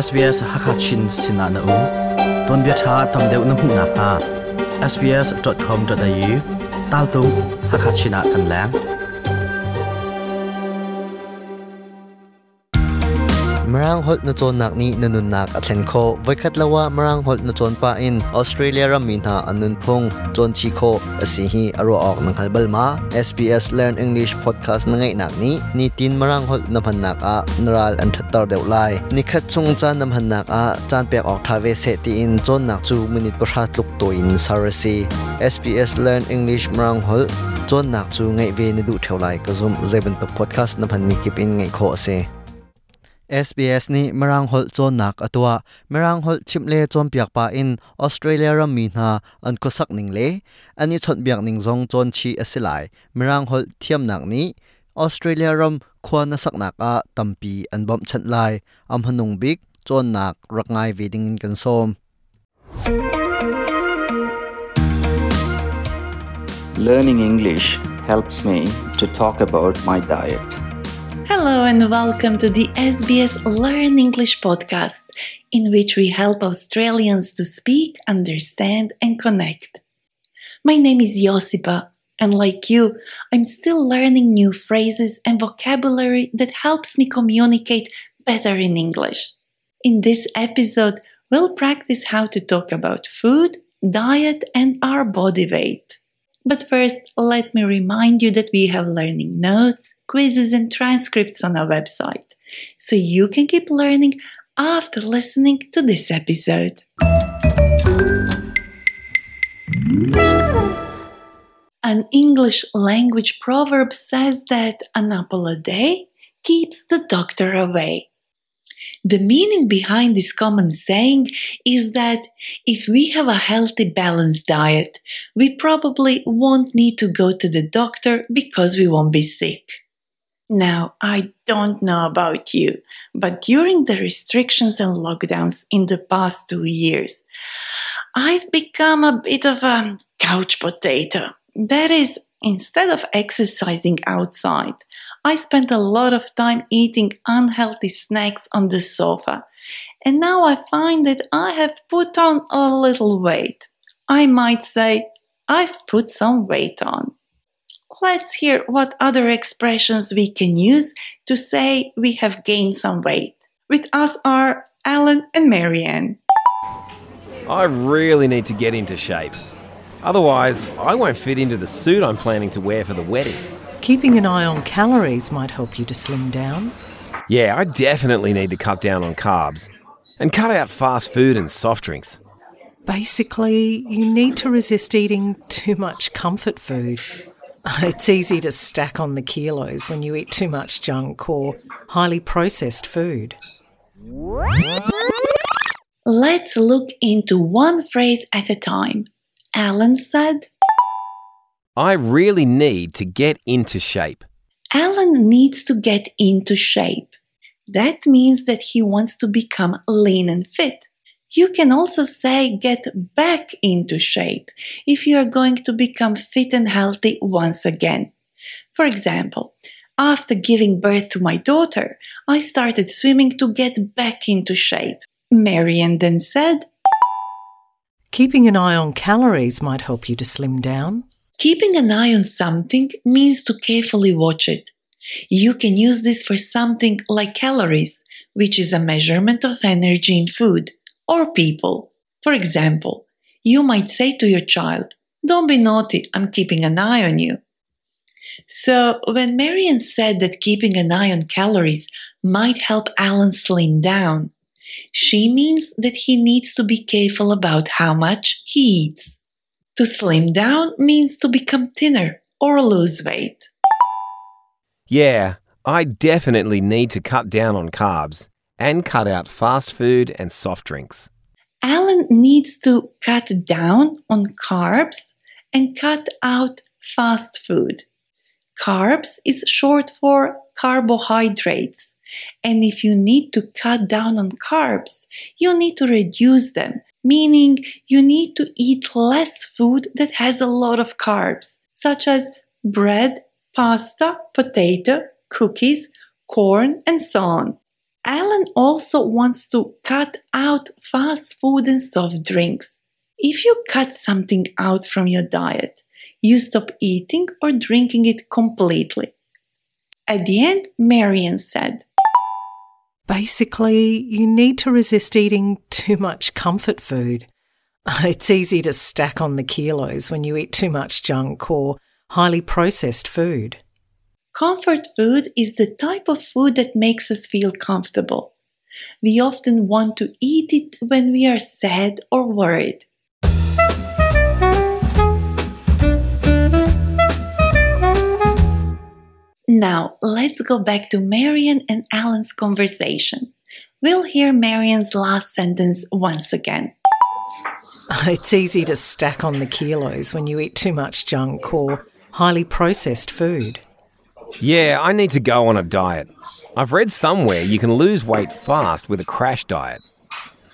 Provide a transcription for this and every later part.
SBS Hakachin Sinana U. Ton bia tha tam deuh na hmu kha sbs.com.au tal tu Hakachina kan lang marang hot na chon nak ni nanun nak athen ko vaikhat lawa marang hot na chon pa in Australia ra min ha anun phong chon chi ko asi hi aro ok nang kalbal ma SBS Learn English podcast na ngai nak ni ni tin marang hot na phan nak a naral an thatar deu lai ni khat chung chan nam han nak a chan pek ok thave se ti in chon nak chu minute pa hat luk to in sarasi SBS Learn English marang hol จนหนักจูไงเวในดูเท่าไรก็ซุมเรเป็นพอดแคสต์นพันมีกิปอินไงโคเซ SBS นี่มรังฮอลจนนักอตัวมรังฮอลชิมเลจอมเปียกปาอินออสเตรเลียรามีนาอันก็สักหนิงเลอันนี้ชนเบียกนิงจงจนชีอสิไลมรังฮอลเทียมหนักนี้ออสเตรเลียรมควรนสักหนักอาตัมปีอันบอมชัดไลอัมพนุงบิกจนหนักรักไงวีดิงกันส้ม Learning English helps me to talk about my diet. Hello and welcome to the SBS Learn English podcast, in which we help Australians to speak, understand, and connect. My name is Josipa, and like you, I'm still learning new phrases and vocabulary that helps me communicate better in English. In this episode, we'll practice how to talk about food, diet, and our body weight. But first, let me remind you that we have learning notes, quizzes, and transcripts on our website, so you can keep learning after listening to this episode. An English language proverb says that an apple a day keeps the doctor away. The meaning behind this common saying is that if we have a healthy, balanced diet, we probably won't need to go to the doctor because we won't be sick. Now, I don't know about you, but during the restrictions and lockdowns in the past two years, I've become a bit of a couch potato. That is, instead of exercising outside, I spent a lot of time eating unhealthy snacks on the sofa, and now I find that I have put on a little weight. I might say I've put some weight on. Let's hear what other expressions we can use to say we have gained some weight. With us are Alan and Marianne. I really need to get into shape. Otherwise, I won't fit into the suit I'm planning to wear for the wedding. Keeping an eye on calories might help you to slim down. Yeah, I definitely need to cut down on carbs and cut out fast food and soft drinks. Basically, you need to resist eating too much comfort food. It's easy to stack on the kilos when you eat too much junk or highly processed food. Let's look into one phrase at a time. Alan said, I really need to get into shape. Alan needs to get into shape. That means that he wants to become lean and fit. You can also say get back into shape if you are going to become fit and healthy once again. For example, after giving birth to my daughter, I started swimming to get back into shape. Marian then said, Keeping an eye on calories might help you to slim down. Keeping an eye on something means to carefully watch it. You can use this for something like calories, which is a measurement of energy in food, or people. For example, you might say to your child, Don't be naughty, I'm keeping an eye on you. So, when Marian said that keeping an eye on calories might help Alan slim down, she means that he needs to be careful about how much he eats. To slim down means to become thinner or lose weight. Yeah, I definitely need to cut down on carbs and cut out fast food and soft drinks. Alan needs to cut down on carbs and cut out fast food. Carbs is short for carbohydrates. And if you need to cut down on carbs, you need to reduce them, meaning you need to eat less food that has a lot of carbs, such as bread, pasta, potato, cookies, corn, and so on. Alan also wants to cut out fast food and soft drinks. If you cut something out from your diet, you stop eating or drinking it completely. At the end, Marian said, Basically, you need to resist eating too much comfort food. It's easy to stack on the kilos when you eat too much junk or highly processed food. Comfort food is the type of food that makes us feel comfortable. We often want to eat it when we are sad or worried. Now, let's go back to Marion and Alan's conversation. We'll hear Marion's last sentence once again. It's easy to stack on the kilos when you eat too much junk or highly processed food. Yeah, I need to go on a diet. I've read somewhere you can lose weight fast with a crash diet.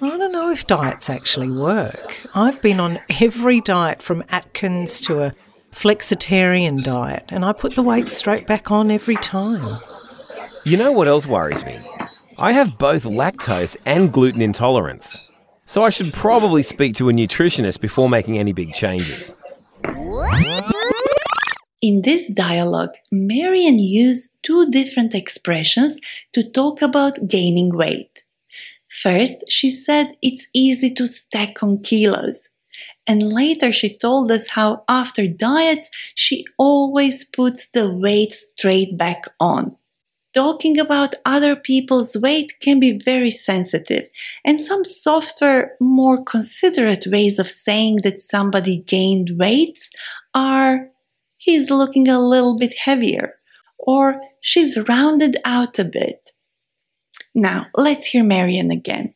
I don't know if diets actually work. I've been on every diet from Atkins to a flexitarian diet, and I put the weight straight back on every time. You know what else worries me? I have both lactose and gluten intolerance. So I should probably speak to a nutritionist before making any big changes. In this dialogue, Marian used two different expressions to talk about gaining weight. First, she said it's easy to stack on kilos. And later, she told us how after diets, she always puts the weight straight back on. Talking about other people's weight can be very sensitive, and some softer, more considerate ways of saying that somebody gained weight are he's looking a little bit heavier, or she's rounded out a bit. Now, let's hear Marian again.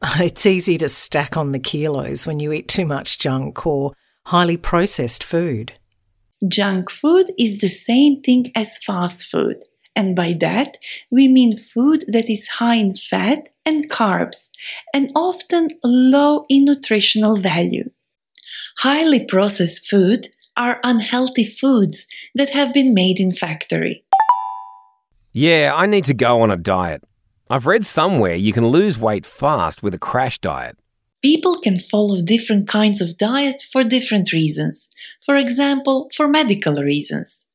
It's easy to stack on the kilos when you eat too much junk or highly processed food. Junk food is the same thing as fast food, and by that we mean food that is high in fat and carbs and often low in nutritional value. Highly processed food are unhealthy foods that have been made in factory. Yeah, I need to go on a diet. I've read somewhere you can lose weight fast with a crash diet. People can follow different kinds of diet for different reasons. For example, for medical reasons.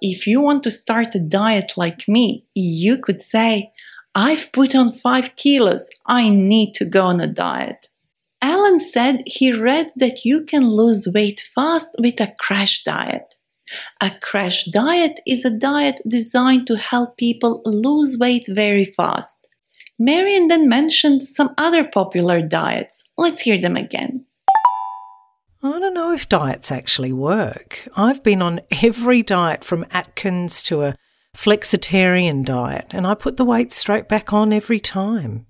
If you want to start a diet like me, you could say, I've put on 5 kilos, I need to go on a diet. Alan said he read that you can lose weight fast with a crash diet. A crash diet is a diet designed to help people lose weight very fast. Marion then mentioned some other popular diets. Let's hear them again. I don't know if diets actually work. I've been on every diet from Atkins to a flexitarian diet, and I put the weight straight back on every time.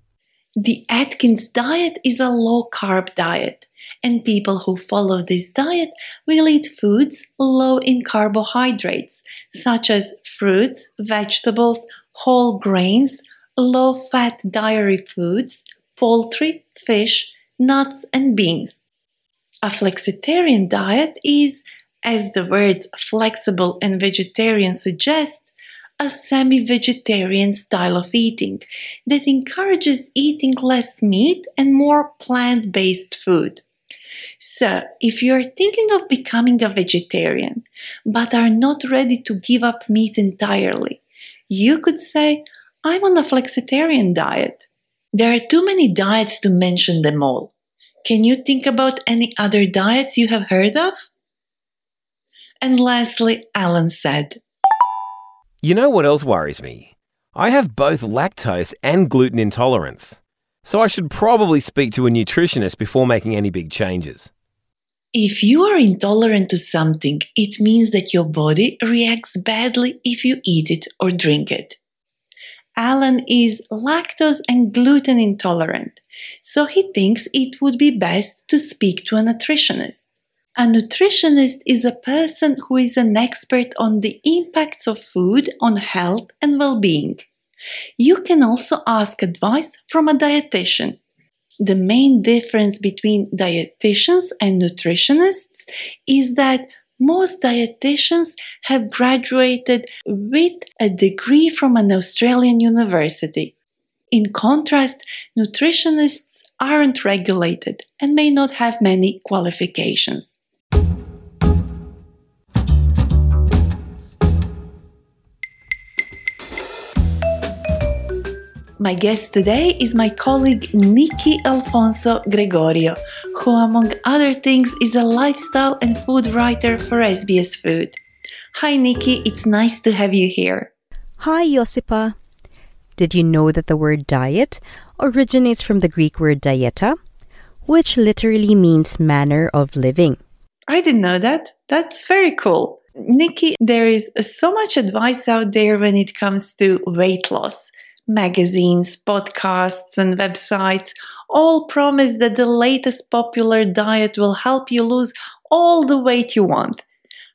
The Atkins diet is a low carb diet, and people who follow this diet will eat foods low in carbohydrates, such as fruits, vegetables, whole grains, low fat dairy foods, poultry, fish, nuts, and beans. A flexitarian diet is, as the words flexible and vegetarian suggest, a semi vegetarian style of eating that encourages eating less meat and more plant based food. So, if you are thinking of becoming a vegetarian but are not ready to give up meat entirely, you could say, I'm on a flexitarian diet. There are too many diets to mention them all. Can you think about any other diets you have heard of? And lastly, Alan said, You know what else worries me? I have both lactose and gluten intolerance. So I should probably speak to a nutritionist before making any big changes. If you are intolerant to something, it means that your body reacts badly if you eat it or drink it. Alan is lactose and gluten intolerant, so he thinks it would be best to speak to a nutritionist. A nutritionist is a person who is an expert on the impacts of food on health and well being. You can also ask advice from a dietitian. The main difference between dietitians and nutritionists is that most dietitians have graduated with a degree from an Australian university. In contrast, nutritionists aren't regulated and may not have many qualifications. My guest today is my colleague Nikki Alfonso Gregorio, who, among other things, is a lifestyle and food writer for SBS Food. Hi, Nikki, it's nice to have you here. Hi, Josipa. Did you know that the word diet originates from the Greek word dieta, which literally means manner of living? I didn't know that. That's very cool. Nikki, there is so much advice out there when it comes to weight loss magazines, podcasts, and websites all promise that the latest popular diet will help you lose all the weight you want.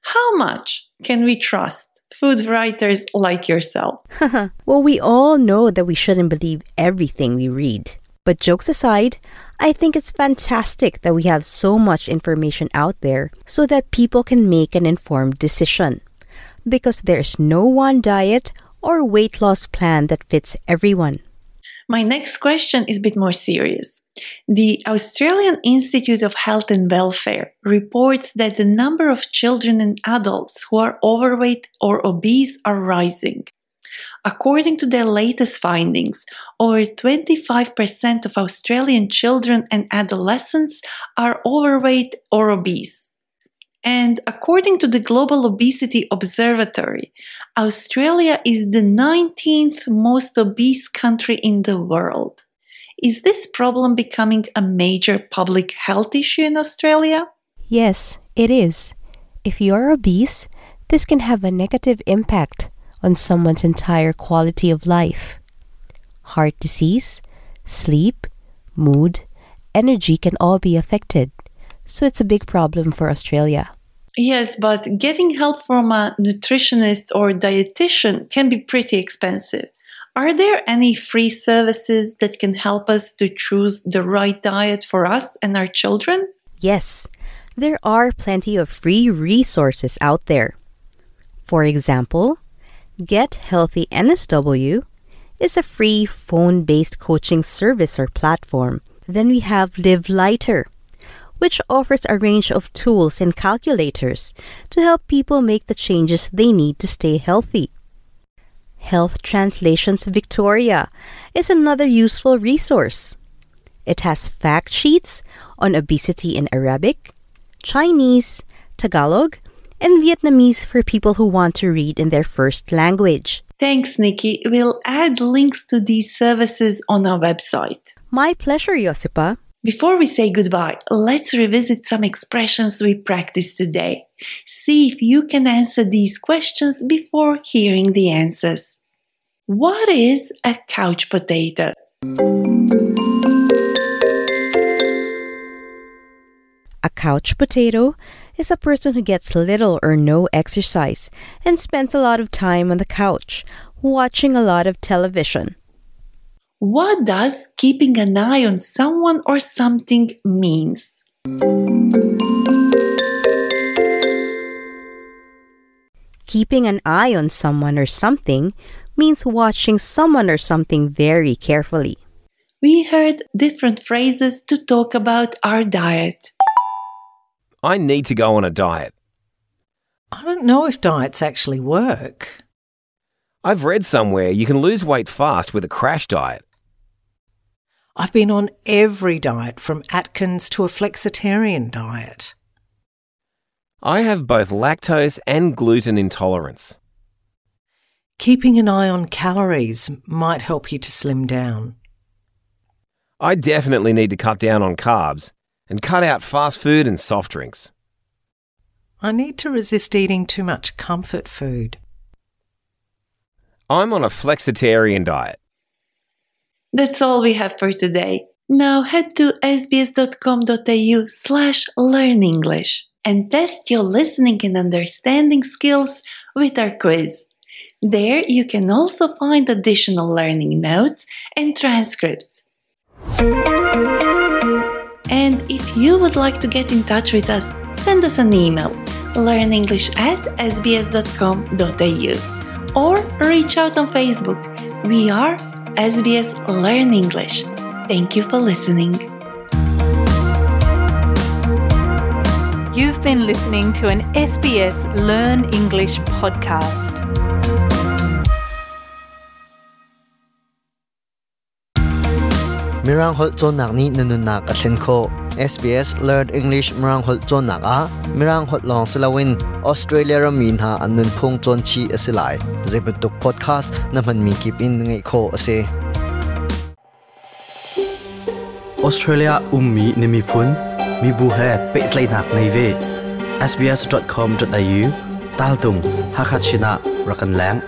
How much can we trust food writers like yourself? well, we all know that we shouldn't believe everything we read. But jokes aside, I think it's fantastic that we have so much information out there so that people can make an informed decision. Because there's no one diet or weight loss plan that fits everyone? My next question is a bit more serious. The Australian Institute of Health and Welfare reports that the number of children and adults who are overweight or obese are rising. According to their latest findings, over 25% of Australian children and adolescents are overweight or obese. And according to the Global Obesity Observatory, Australia is the 19th most obese country in the world. Is this problem becoming a major public health issue in Australia? Yes, it is. If you're obese, this can have a negative impact on someone's entire quality of life. Heart disease, sleep, mood, energy can all be affected so it's a big problem for Australia. Yes, but getting help from a nutritionist or dietitian can be pretty expensive. Are there any free services that can help us to choose the right diet for us and our children? Yes, there are plenty of free resources out there. For example, Get Healthy NSW is a free phone based coaching service or platform. Then we have Live Lighter which offers a range of tools and calculators to help people make the changes they need to stay healthy. Health Translations Victoria is another useful resource. It has fact sheets on obesity in Arabic, Chinese, Tagalog, and Vietnamese for people who want to read in their first language. Thanks, Nikki. We'll add links to these services on our website. My pleasure, Josipa. Before we say goodbye, let's revisit some expressions we practiced today. See if you can answer these questions before hearing the answers. What is a couch potato? A couch potato is a person who gets little or no exercise and spends a lot of time on the couch, watching a lot of television. What does keeping an eye on someone or something means? Keeping an eye on someone or something means watching someone or something very carefully. We heard different phrases to talk about our diet. I need to go on a diet. I don't know if diets actually work. I've read somewhere you can lose weight fast with a crash diet. I've been on every diet from Atkins to a flexitarian diet. I have both lactose and gluten intolerance. Keeping an eye on calories might help you to slim down. I definitely need to cut down on carbs and cut out fast food and soft drinks. I need to resist eating too much comfort food. I'm on a flexitarian diet. That's all we have for today. Now head to sbs.com.au slash learn English and test your listening and understanding skills with our quiz. There you can also find additional learning notes and transcripts. And if you would like to get in touch with us, send us an email. learn English at sbs.com.au or reach out on Facebook. We are SBS Learn English. Thank you for listening. You've been listening to an SBS Learn English podcast. Mirang hol chon nak ni nanun nak a thlen kho SBS Learn English mirang hol chon nak a mirang hol long silawin Australia ra min ha anun phung chon chi asilai zebutuk podcast na man mi kip in ngai kho ase Australia ummi nimi phun mi bu he pe tlai nak nei ve sbs.com.au tal tung hakachina rakan lang